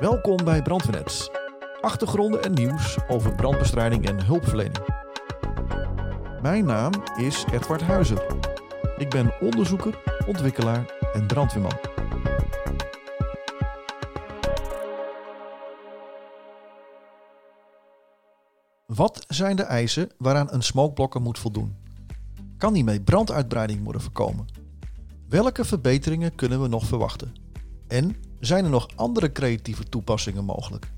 Welkom bij Brandweernet. Achtergronden en nieuws over brandbestrijding en hulpverlening. Mijn naam is Edward Huizer. Ik ben onderzoeker, ontwikkelaar en brandweerman. Wat zijn de eisen waaraan een smokeblokker moet voldoen? Kan hiermee branduitbreiding worden voorkomen? Welke verbeteringen kunnen we nog verwachten? En zijn er nog andere creatieve toepassingen mogelijk?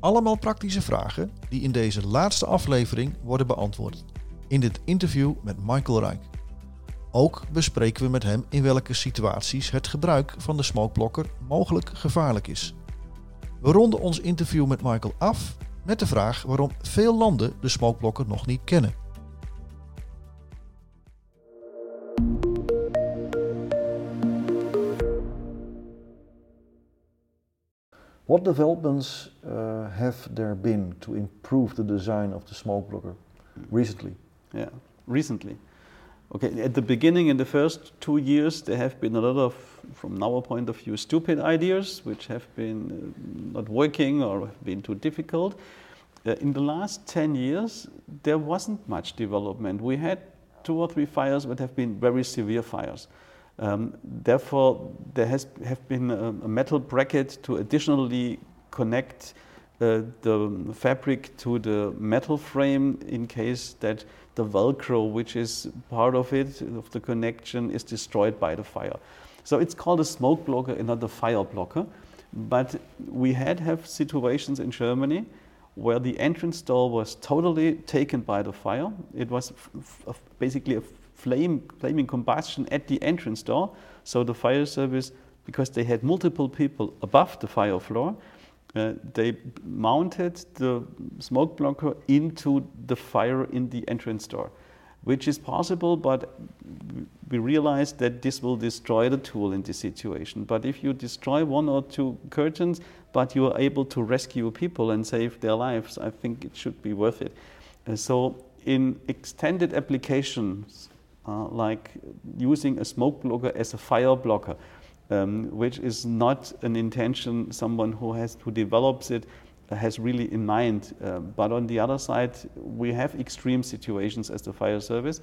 Allemaal praktische vragen die in deze laatste aflevering worden beantwoord. In dit interview met Michael Rijk. Ook bespreken we met hem in welke situaties het gebruik van de smokeblokker mogelijk gevaarlijk is. We ronden ons interview met Michael af met de vraag waarom veel landen de smokeblokker nog niet kennen. What developments uh, have there been to improve the design of the smoke blocker recently? Yeah, recently. Okay, at the beginning, in the first two years, there have been a lot of, from our point of view, stupid ideas which have been uh, not working or have been too difficult. Uh, in the last 10 years, there wasn't much development. We had two or three fires that have been very severe fires. Um, therefore, there has have been a, a, metal bracket to additionally connect uh, the fabric to the metal frame in case that the Velcro, which is part of it, of the connection, is destroyed by the fire. So it's called a smoke blocker and not a fire blocker. But we had have situations in Germany where the entrance door was totally taken by the fire. It was basically a flame, flaming combustion at the entrance door. So the fire service, because they had multiple people above the fire floor, uh, they mounted the smoke blocker into the fire in the entrance door, which is possible, but we realized that this will destroy the tool in this situation. But if you destroy one or two curtains, but you are able to rescue people and save their lives, I think it should be worth it. Uh, so in extended applications, uh, like using a smoke blocker as a fire blocker, um, which is not an intention someone who has who develops it has really in mind. Uh, but on the other side, we have extreme situations as the fire service,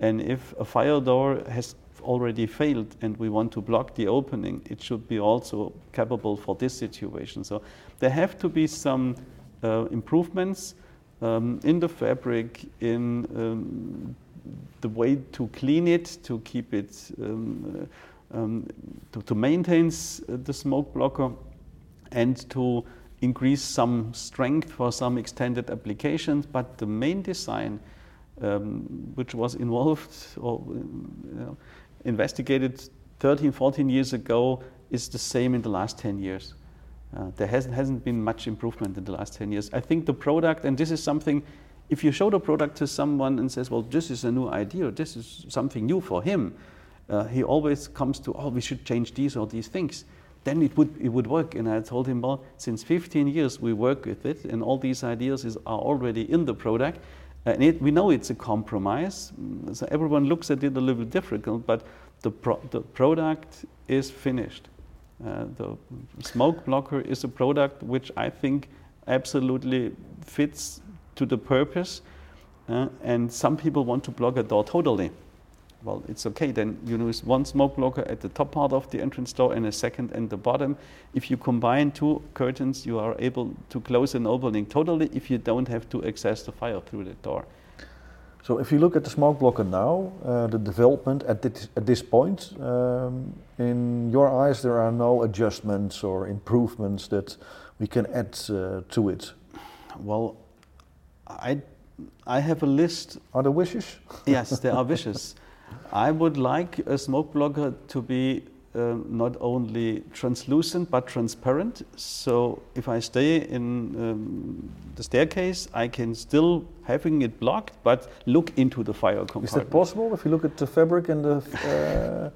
and if a fire door has already failed and we want to block the opening, it should be also capable for this situation. So there have to be some uh, improvements um, in the fabric, in um, the way to clean it, to keep it, um, uh, um, to, to, maintain the smoke blocker, and to increase some strength for some extended applications. But the main design, um, which was involved or you know, investigated 13, 14 years ago, is the same in the last 10 years. Uh, there hasn't, hasn't been much improvement in the last 10 years. I think the product, and this is something if you show the product to someone and says, well, this is a new idea, this is something new for him, uh, he always comes to, oh, we should change these or these things. Then it would, it would work. And I told him, well, since 15 years we work with it, and all these ideas is, are already in the product. And it, we know it's a compromise, so everyone looks at it a little difficult, but the, pro the product is finished. Uh, the smoke blocker is a product which I think absolutely fits to the purpose. Uh, and some people want to block a door totally. Well, it's okay. Then you use one smoke blocker at the top part of the entrance door and a second at the bottom. If you combine two curtains, you are able to close an opening totally if you don't have to access the fire through the door. So if you look at the smoke blocker now, uh, the development at this, at this point, um, in your eyes, there are no adjustments or improvements that we can add uh, to it. Well, I, I have a list. Are there wishes? yes, there are wishes. I would like a smoke blocker to be uh, not only translucent but transparent. So if I stay in um, the staircase, I can still having it blocked, but look into the fire compartment. Is that possible if you look at the fabric and the? Uh,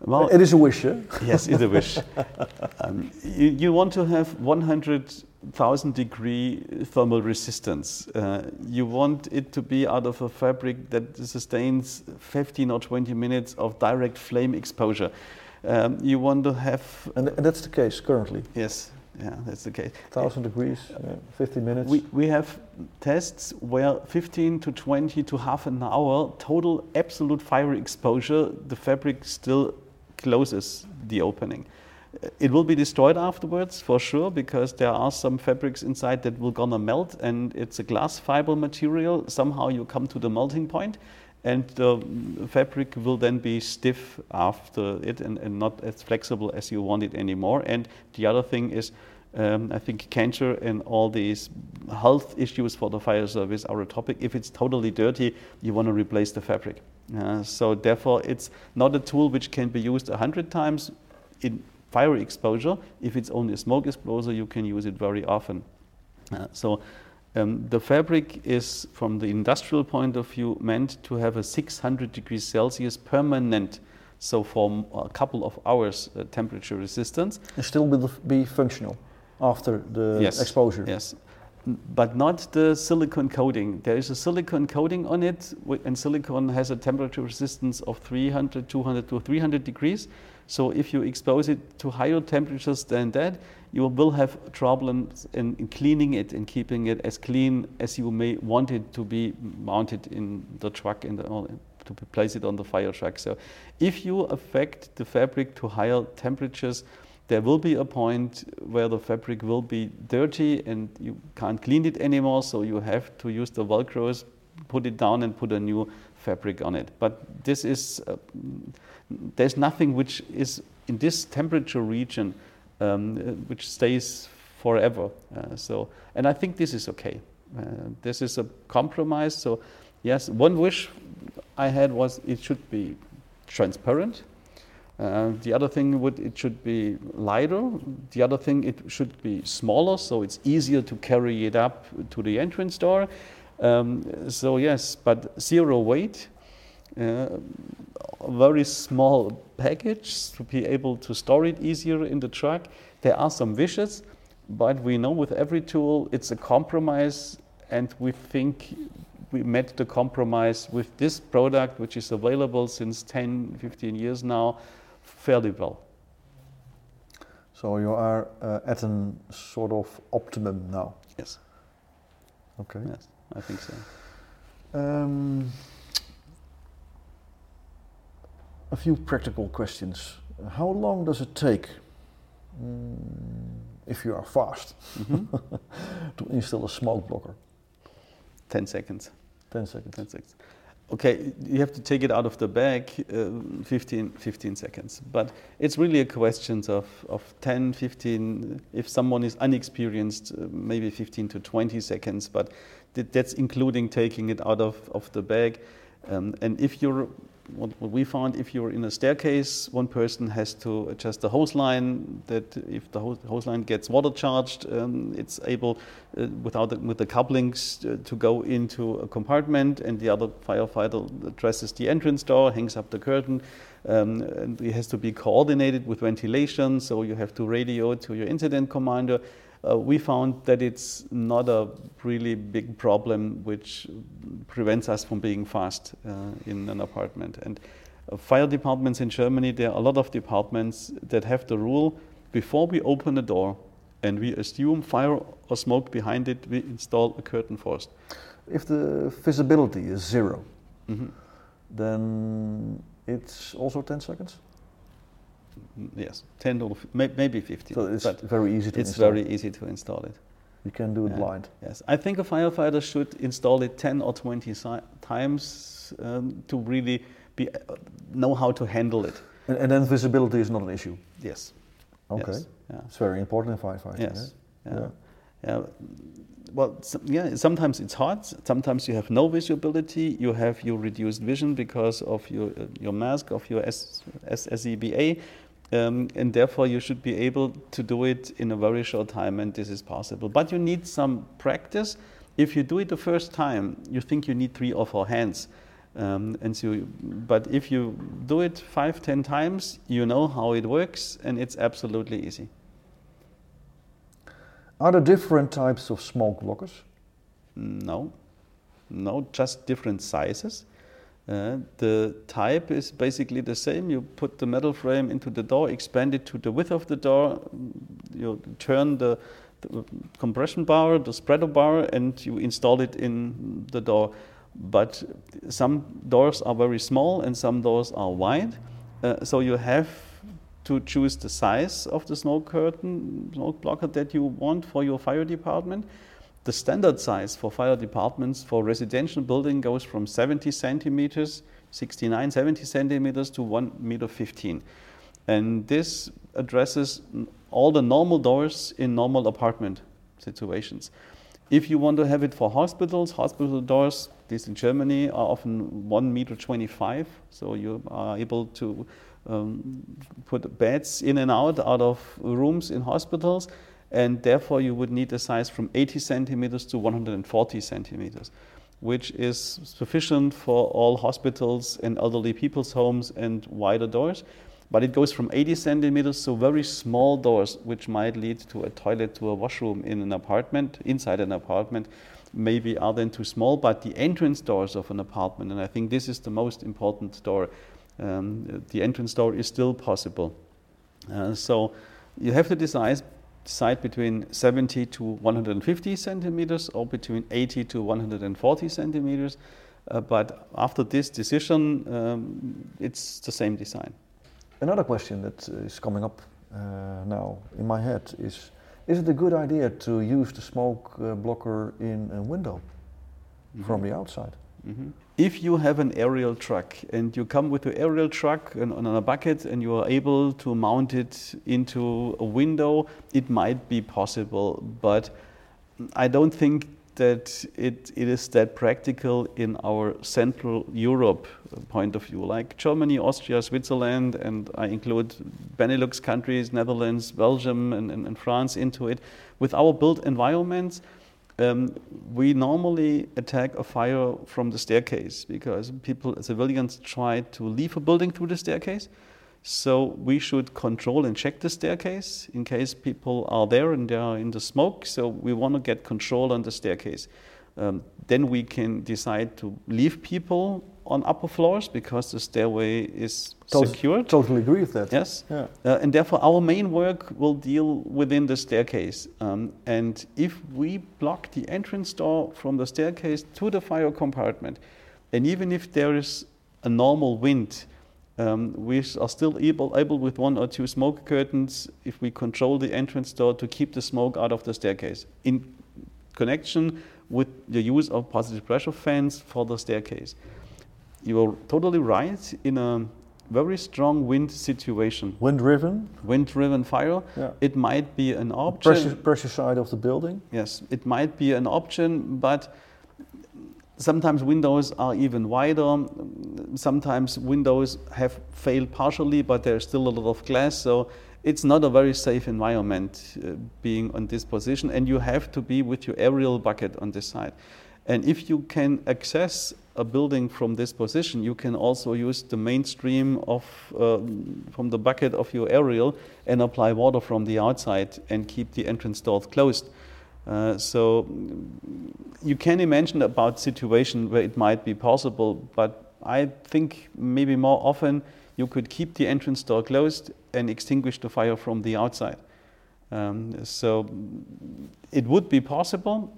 well, it is a wish. Eh? Yes, it's a wish. um, you, you want to have 100 thousand degree thermal resistance. Uh, you want it to be out of a fabric that sustains 15 or 20 minutes of direct flame exposure. Um, you want to have. And, and, that's the case currently? Yes. Yeah, that's the case. 1000 degrees, yeah, 15 minutes. We, we have tests where 15 to 20 to half an hour total absolute fire exposure, the fabric still closes the opening. It will be destroyed afterwards for sure because there are some fabrics inside that will gonna melt and it's a glass fiber material. Somehow you come to the melting point and the fabric will then be stiff after it and, and not as flexible as you want it anymore. And the other thing is, um, I think cancer and all these health issues for the fire service are a topic. If it's totally dirty, you want to replace the fabric. Uh, so therefore, it's not a tool which can be used a hundred times in fire exposure. If it's only a smoke exposure, you can use it very often. Uh, so um, the fabric is, from the industrial point of view, meant to have a 600 degrees Celsius permanent, so for a couple of hours uh, temperature resistance. And still will be functional after the yes. exposure. Yes, but not the silicon coating. There is a silicon coating on it, and silicon has a temperature resistance of 300, 200 to 300 degrees. So if you expose it to higher temperatures than that, you will have problems in, in, cleaning it and keeping it as clean as you may want it to be mounted in the truck and to place it on the fire truck. So if you affect the fabric to higher temperatures, there will be a point where the fabric will be dirty and you can't clean it anymore, so you have to use the Velcros, put it down and put a new fabric on it. But this is, uh, there's nothing which is in this temperature region um, which stays forever. Uh, so, and I think this is okay. Uh, this is a compromise. So, yes, one wish I had was it should be transparent. Uh, the other thing would it should be lighter. The other thing it should be smaller, so it's easier to carry it up to the entrance door. Um, so yes, but zero weight, uh, very small package to be able to store it easier in the truck. There are some wishes, but we know with every tool it's a compromise, and we think we met the compromise with this product, which is available since 10, 15 years now fairly well. So you are uh, at a sort of optimum now. Yes. Okay. Yes, I think so. Um, a few practical questions. How long does it take, mm, if you are fast, mm-hmm. to install a smoke blocker? 10 seconds. 10 seconds. 10 seconds okay, you have to take it out of the bag uh, 15, 15 seconds. But it's really a question of, of 10, 15, if someone is unexperienced, uh, maybe 15 to 20 seconds. But th that's including taking it out of, of the bag. Um, and if you're what, what, we found if you're in a staircase, one person has to adjust the hose line. That if the hose, hose line gets water charged, um, it's able, uh, without the, with the couplings, uh, to go into a compartment, and the other firefighter addresses the entrance door, hangs up the curtain. Um, and it has to be coordinated with ventilation, so you have to radio to your incident commander uh, we found that it's not a really big problem which prevents us from being fast uh, in an apartment. And uh, fire departments in Germany, there are a lot of departments that have the rule before we open the door and we assume fire or smoke behind it, we install a curtain first. If the visibility is 0 mm-hmm. then it's also 10 seconds? Yes, 10 or maybe 15. So it's but very easy to install. It's install. very easy to install it. You can do it yeah. blind. Yes, I think a firefighter should install it 10 or 20 si times um, to really be, uh, know how to handle it. And, and, then visibility is not an issue? Yes. Okay. Yes. Yeah. It's very important in firefighting. Yes. Yeah. yeah. Yeah. Well, yeah, sometimes it's hard. Sometimes you have no visibility. You have your reduced vision because of your, uh, your mask, of your S, S, Um, and therefore, you should be able to do it in a very short time, and this is possible. But you need some practice. If you do it the first time, you think you need three or four hands. Um, and so, but if you do it five, ten times, you know how it works, and it's absolutely easy. Are there different types of smoke blockers? No, no, just different sizes. Uh, the type is basically the same. You put the metal frame into the door, expand it to the width of the door, you turn the, the compression bar, the spreader bar, and you install it in the door. But some doors are very small and some doors are wide. Uh, so you have to choose the size of the smoke curtain, smoke blocker that you want for your fire department. The standard size for fire departments for residential building goes from 70 centimeters, 69, 70 centimeters to 1 meter 15. And this addresses all the normal doors in normal apartment situations. If you want to have it for hospitals, hospital doors, these in Germany are often 1 meter 25, so you are able to um, put beds in and out out of rooms in hospitals and therefore you would need a size from 80 centimeters to 140 centimeters, which is sufficient for all hospitals and elderly people's homes and wider doors. But it goes from 80 centimeters to very small doors, which might lead to a toilet, to a washroom in an apartment, inside an apartment, maybe are then too small, but the entrance doors of an apartment, and I think this is the most important door, um, the entrance door is still possible. Uh, so you have to decide decide between 70 to 150 centimeters or between 80 to 140 centimeters. Uh, but after this decision, um, it's the same design. Another question that is coming up uh, now in my head is Is it a good idea to use the smoke uh, blocker in a window mm -hmm. from the outside? Mm -hmm if you have an aerial truck and you come with your aerial truck and on a bucket and you are able to mount it into a window, it might be possible, but I don't think that it, it is that practical in our Central Europe point of view, like Germany, Austria, Switzerland, and I include Benelux countries, Netherlands, Belgium, and, and, and France into it. With our built environments, um, we normally attack a fire from the staircase because people, civilians, try to leave a building through the staircase. So we should control and check the staircase in case people are there and they are in the smoke. So we want to get control on the staircase. Um, then we can decide to leave people on upper floors because the stairway is Tot secured. Totally agree with that. Yes. Yeah. Uh, and therefore, our main work will deal within the staircase. Um, and if we block the entrance door from the staircase to the fire compartment, and even if there is a normal wind, um, we are still able, able with one or two smoke curtains, if we control the entrance door, to keep the smoke out of the staircase in connection with the use of positive pressure fans for the staircase you are totally right. In a very strong wind situation, wind driven, wind driven fire, yeah. it might be an option. Pressure, pressure side of the building. Yes, it might be an option, but sometimes windows are even wider. Sometimes windows have failed partially, but there's still a lot of glass. So it's not a very safe environment uh, being on this position, and you have to be with your aerial bucket on this side. And if you can access a building from this position, you can also use the mainstream of, uh, from the bucket of your aerial and apply water from the outside and keep the entrance doors closed. Uh, so you can imagine about situation where it might be possible, but I think maybe more often you could keep the entrance door closed and extinguish the fire from the outside. Um, so it would be possible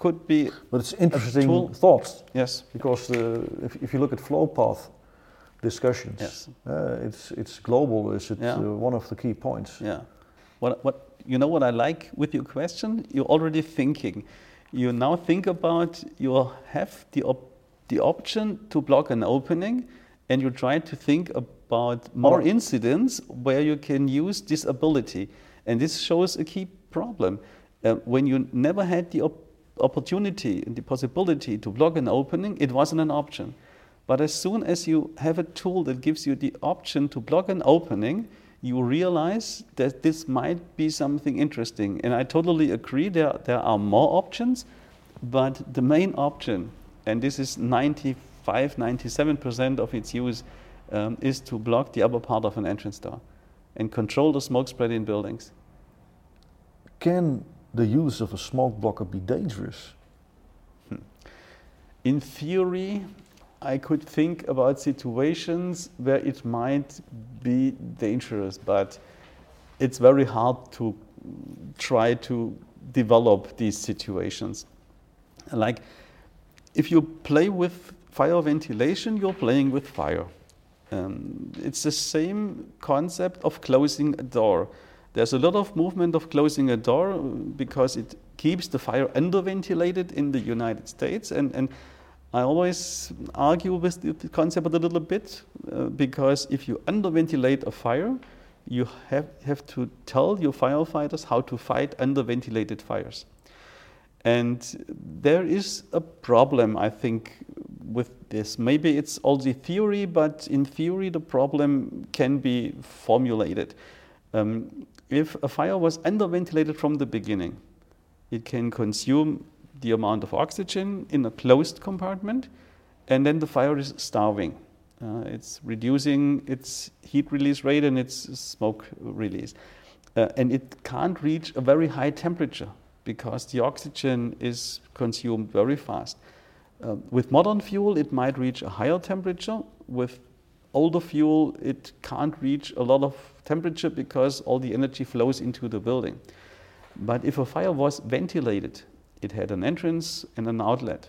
could be. But it's interesting thoughts. Yes. Because the, if, if you look at flow path discussions, yes. Uh, it's it's global. Is it yeah. uh, one of the key points? Yeah. What what you know what I like with your question? You're already thinking. You now think about you have the op the option to block an opening, and you try to think about more incidents where you can use this ability, and this shows a key problem. Uh, when you never had the op opportunity and the possibility to block an opening, it wasn't an option. But as soon as you have a tool that gives you the option to block an opening, you realize that this might be something interesting. And I totally agree, there, there are more options, but the main option, and this is 95, 97% of its use, um, is to block the upper part of an entrance door and control the smoke spread in buildings. Can the use of a smoke blocker be dangerous? Hmm. In theory, I could think about situations where it might be dangerous, but it's very hard to try to develop these situations. Like if you play with fire ventilation, you're playing with fire. Um, it's the same concept of closing a door. There's a lot of movement of closing a door because it keeps the fire underventilated in the United States. And, and I always argue with the concept a little bit uh, because if you underventilate a fire, you have, have to tell your firefighters how to fight underventilated fires. And there is a problem, I think, with this. Maybe it's all the theory, but in theory, the problem can be formulated. Um, if a fire was underventilated from the beginning, it can consume the amount of oxygen in a closed compartment, and then the fire is starving. Uh, it's reducing its heat release rate and its smoke release. Uh, and it can't reach a very high temperature because the oxygen is consumed very fast. Uh, with modern fuel, it might reach a higher temperature. With older fuel, it can't reach a lot of temperature because all the energy flows into the building. But if a fire was ventilated, it had an entrance and an outlet.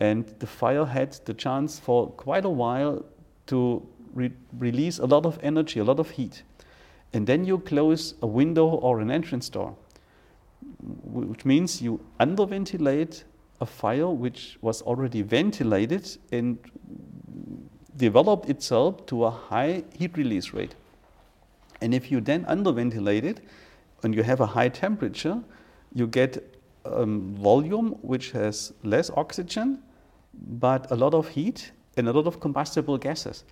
And the fire had the chance for quite a while to re release a lot of energy, a lot of heat. And then you close a window or an entrance door, which means you underventilate a fire which was already ventilated and developed itself to a high heat release rate. And if you then underventilate it and you have a high temperature, you get um, volume which has less oxygen but a lot of heat and a lot of combustible gases.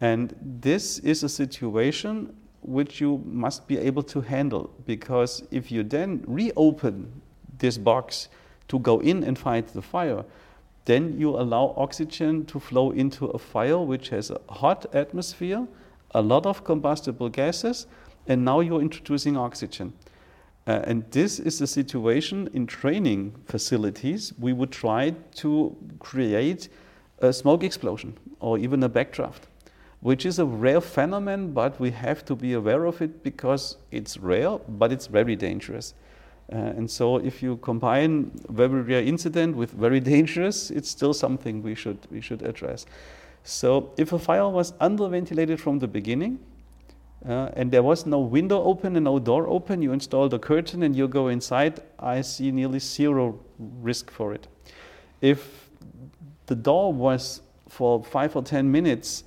And this is a situation which you must be able to handle because if you then reopen this box to go in and fight the fire, then you allow oxygen to flow into a fire which has a hot atmosphere, a lot of combustible gases, and now you're introducing oxygen. Uh, and this is the situation in training facilities. We would try to create a smoke explosion or even a backdraft, which is a rare phenomenon, but we have to be aware of it because it's rare, but it's very dangerous. Uh, and so if you combine very rare incident with very dangerous, it's still something we should, we should address. So if a fire was underventilated from the beginning, uh, and there was no window open and no door open, you install the curtain and you go inside, I see nearly zero risk for it. If the door was for five or ten minutes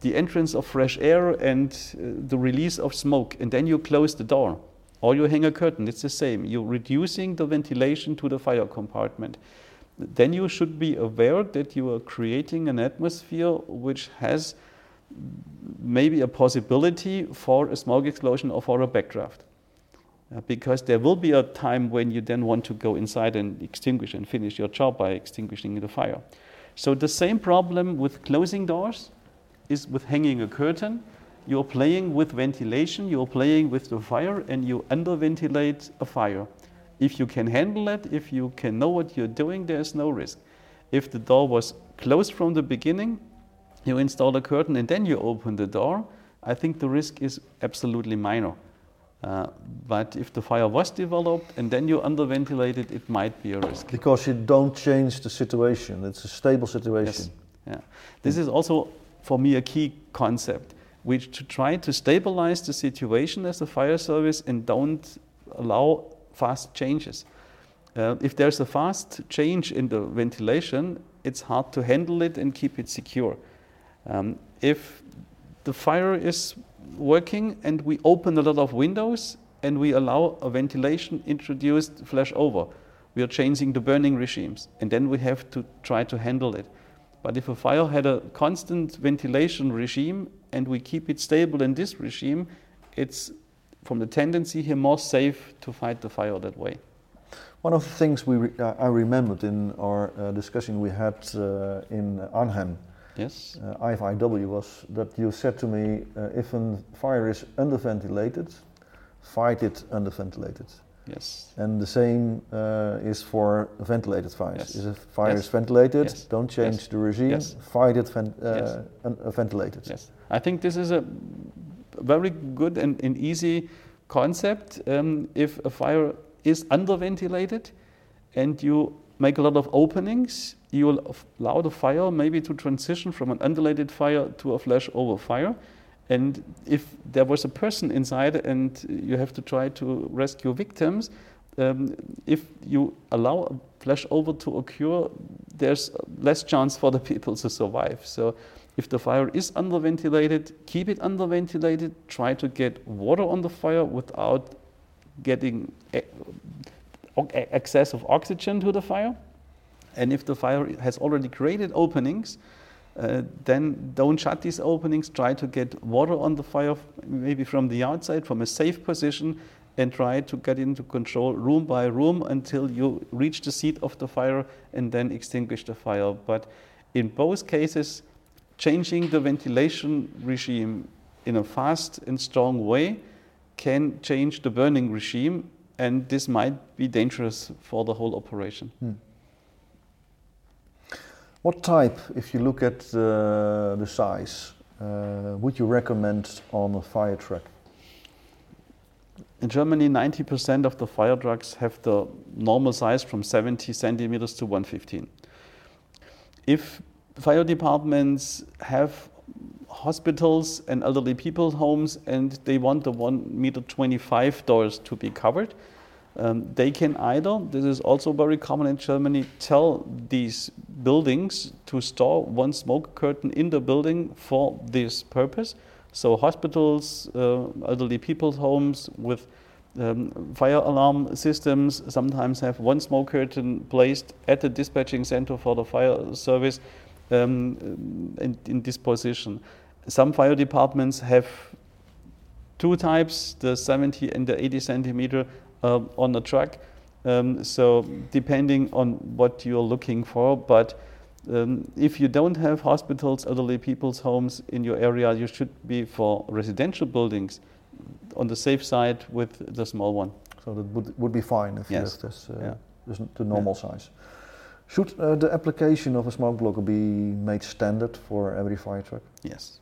the entrance of fresh air and uh, the release of smoke, and then you close the door, or you hang a curtain, it's the same. You're reducing the ventilation to the fire compartment. Then you should be aware that you are creating an atmosphere which has maybe a possibility for a smoke explosion or for a backdraft. Uh, because there will be a time when you then want to go inside and extinguish and finish your job by extinguishing the fire. So the same problem with closing doors is with hanging a curtain you're playing with ventilation, you're playing with the fire, and you underventilate a fire. If you can handle it, if you can know what you're doing, there's no risk. If the door was closed from the beginning, you install a curtain and then you open the door, I think the risk is absolutely minor. Uh, but if the fire was developed and then you underventilate it, it might be a risk. Because you don't change the situation, it's a stable situation. Yes. Yeah. This is also, for me, a key concept to try to stabilize the situation as a fire service and don't allow fast changes. Uh, if there's a fast change in the ventilation, it's hard to handle it and keep it secure. Um, if the fire is working and we open a lot of windows and we allow a ventilation introduced flash over, we are changing the burning regimes and then we have to try to handle it. But if a fire had a constant ventilation regime and we keep it stable in this regime, it's from the tendency here more safe to fight the fire that way. One of the things we re uh, I remembered in our uh, discussion we had uh, in Arnhem, yes, uh, IFIW, was that you said to me, uh, if a fire is underventilated, fight it underventilated. Yes. And the same uh, is for ventilated fires. Yes. If a fire Yes. is ventilated, Yes. don't change the regime. Fight it ven- uh, uh, ventilated. Yes, I think this is a very good and, and easy concept. Um, if a fire is underventilated and you make a lot of openings, you will allow the fire maybe to transition from an undulated fire to a flash over fire. And if there was a person inside and you have to try to rescue victims, um, if you allow a flashover to occur, there's less chance for the people to survive. So if the fire is underventilated, keep it underventilated. Try to get water on the fire without getting excess of oxygen to the fire. And if the fire has already created openings, uh, then don't shut these openings. Try to get water on the fire, maybe from the outside, from a safe position, and try to get into control room by room until you reach the seat of the fire and then extinguish the fire. But in both cases, changing the ventilation regime in a fast and strong way can change the burning regime, and this might be dangerous for the whole operation. Hmm. What type, if you look at uh, the size, uh, would you recommend on a fire truck? In Germany, 90% of the fire trucks have the normal size from 70 centimeters to 115. If fire departments have hospitals and elderly people homes and they want the 1 meter 25 doors to be covered, um, they can either, this is also very common in Germany, tell these buildings to store one smoke curtain in the building for this purpose. So hospitals, uh, elderly people's homes with um, fire alarm systems sometimes have one smoke curtain placed at the dispatching center for the fire service um, in, in this position. Some fire departments have two types, the 70 and the 80 centimeter uh, on the truck. Um, so depending on what you're looking for, but um, if you don't have hospitals, elderly people's homes in your area, you should be for residential buildings on the safe side with the small one. So that would, would be fine if Yes. you have this, uh, Yeah. this the normal size. Should uh, the application of a smoke blocker be made standard for every fire truck? Yes.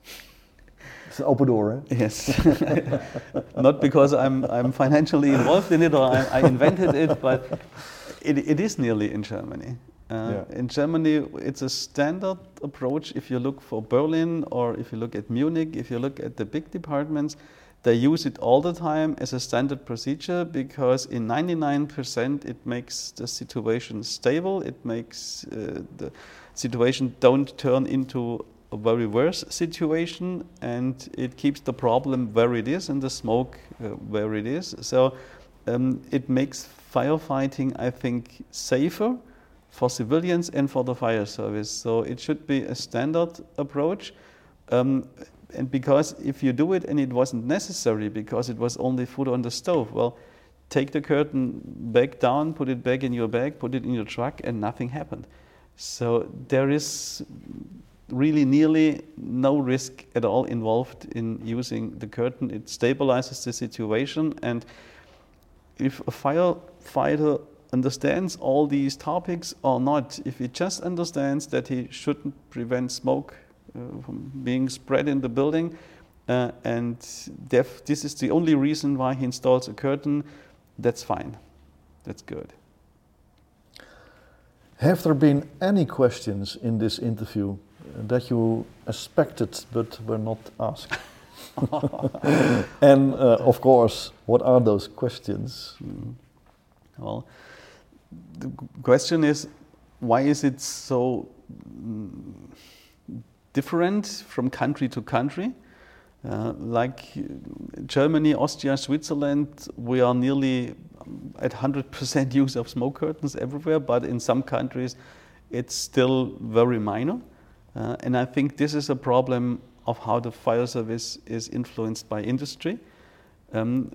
It's an open door, eh? Yes. Not because I'm, I'm financially involved in it or I, I invented it, but it, it is nearly in Germany. Uh, Yeah. In Germany, it's a standard approach. If you look for Berlin or if you look at Munich, if you look at the big departments, they use it all the time as a standard procedure because in 99% it makes the situation stable. It makes uh, the situation don't turn into a very worse situation and it keeps the problem where it is and the smoke uh, where it is. So um, it makes firefighting, I think, safer for civilians and for the fire service. So it should be a standard approach. Um, and because if you do it and it wasn't necessary because it was only food on the stove, well, take the curtain back down, put it back in your bag, put it in your truck, and nothing happened. So there is really nearly no risk at all involved in using the curtain. It stabilizes the situation, and if a firefighter understands all these topics or not, if he just understands that he shouldn't prevent smoke uh, from being spread in the building, uh, and this is the only reason why he installs a curtain, that's fine. That's good. Have there been any questions in this interview that you expected but were not asked? and uh, of course, what are those questions? Mm. Well, the question is why is it so mm, different from country to country? Uh, like Germany, Austria, Switzerland, we are nearly um, at 100% use of smoke curtains everywhere, but in some countries it's still very minor. Uh, and I think this is a problem of how the fire service is influenced by industry. Um,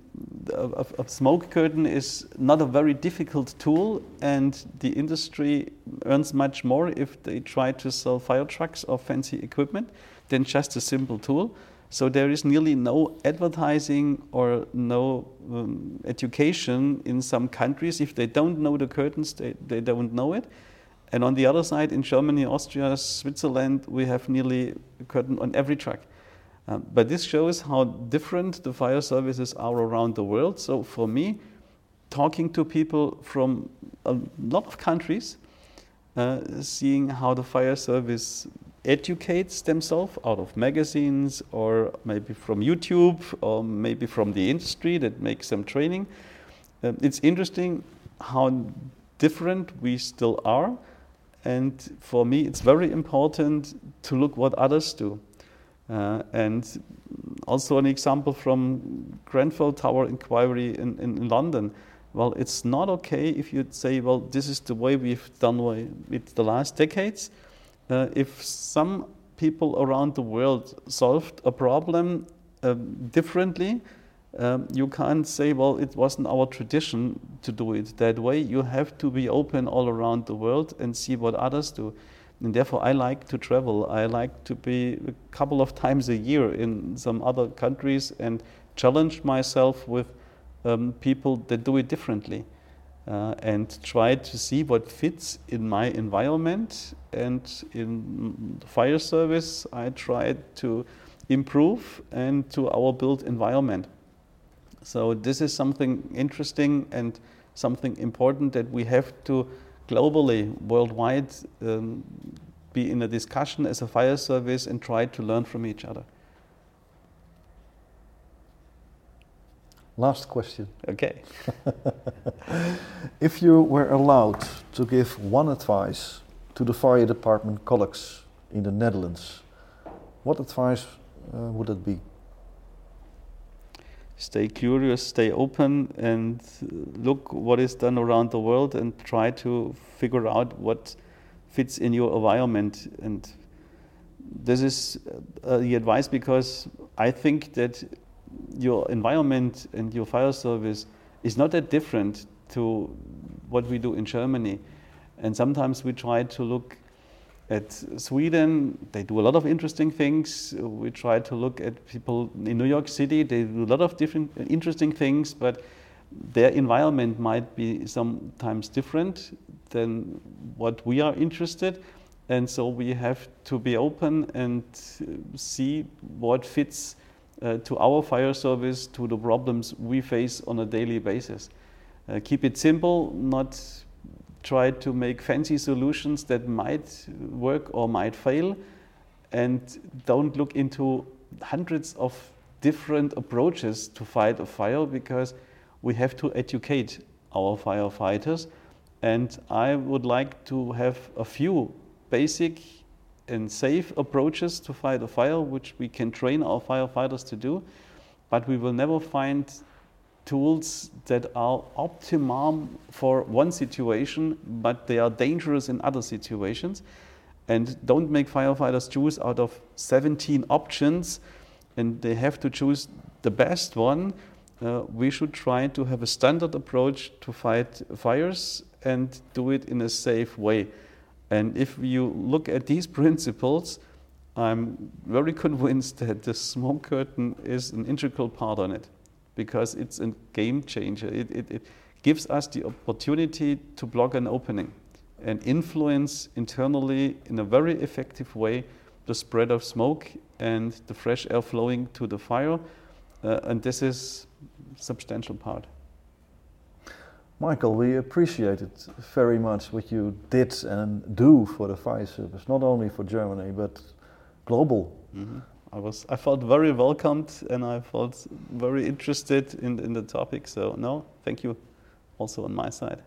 a, a smoke curtain is not a very difficult tool, and the industry earns much more if they try to sell fire trucks or fancy equipment than just a simple tool. So there is nearly no advertising or no um, education in some countries. If they don't know the curtains, they, they don't know it. And on the other side, in Germany, Austria, Switzerland, we have nearly a curtain on every truck. Um, but this shows how different the fire services are around the world. So for me, talking to people from a lot of countries, uh, seeing how the fire service educates themselves out of magazines or maybe from YouTube or maybe from the industry that makes some training. Um, it's interesting how different we still are. And for me, it's very important to look what others do. Uh, and also an example from Grenfell Tower Inquiry in, in, London well, it's not okay if you say, well, this is the way we've done it the last decades. Uh, if some people around the world solved a problem um, differently, um, you can't say, well, it wasn't our tradition to do it that way. You have to be open all around the world and see what others do. And therefore, I like to travel. I like to be a couple of times a year in some other countries and challenge myself with um, people that do it differently uh, and try to see what fits in my environment. And in fire service, I try to improve and to our built environment. So this is something interesting and something important that we have to globally, worldwide, um, be in a discussion as a fire service and try to learn from each other. Last question. Okay. if you were allowed to give one advice to the fire department colleagues in the Netherlands, what advice uh, would it be? Stay curious, stay open, and look what is done around the world, and try to figure out what fits in your environment. And this is uh, the advice because I think that your environment and your fire service is not that different to what we do in Germany. And sometimes we try to look at Sweden, they do a lot of interesting things. We try to look at people in New York City, they do a lot of different interesting things, but their environment might be sometimes different than what we are interested. And so we have to be open and see what fits uh, to our fire service, to the problems we face on a daily basis. Uh, keep it simple, not try to make fancy solutions that might work or might fail, and don't look into hundreds of different approaches to fight a fire because we have to educate our firefighters. And I would like to have a few basic and safe approaches to fight a fire, which we can train our firefighters to do, but we will never find tools that are optimum for one situation, but they are dangerous in other situations. And don't make firefighters choose out of 17 options, and they have to choose the best one. Uh, we should try to have a standard approach to fight fires and do it in a safe way. And if you look at these principles, I'm very convinced that the smoke curtain is an integral part on it because it's a game changer. It, it, it gives us the opportunity to block an opening and influence internally in a very effective way the spread of smoke and the fresh air flowing to the fire. Uh, and this is a substantial part. Michael, we appreciated very much what you did and do for the fire service, not only for Germany, but global. Mm-hmm. I was, I felt very welcomed and I felt very interested in, in the topic. So, no, thank you also on my side.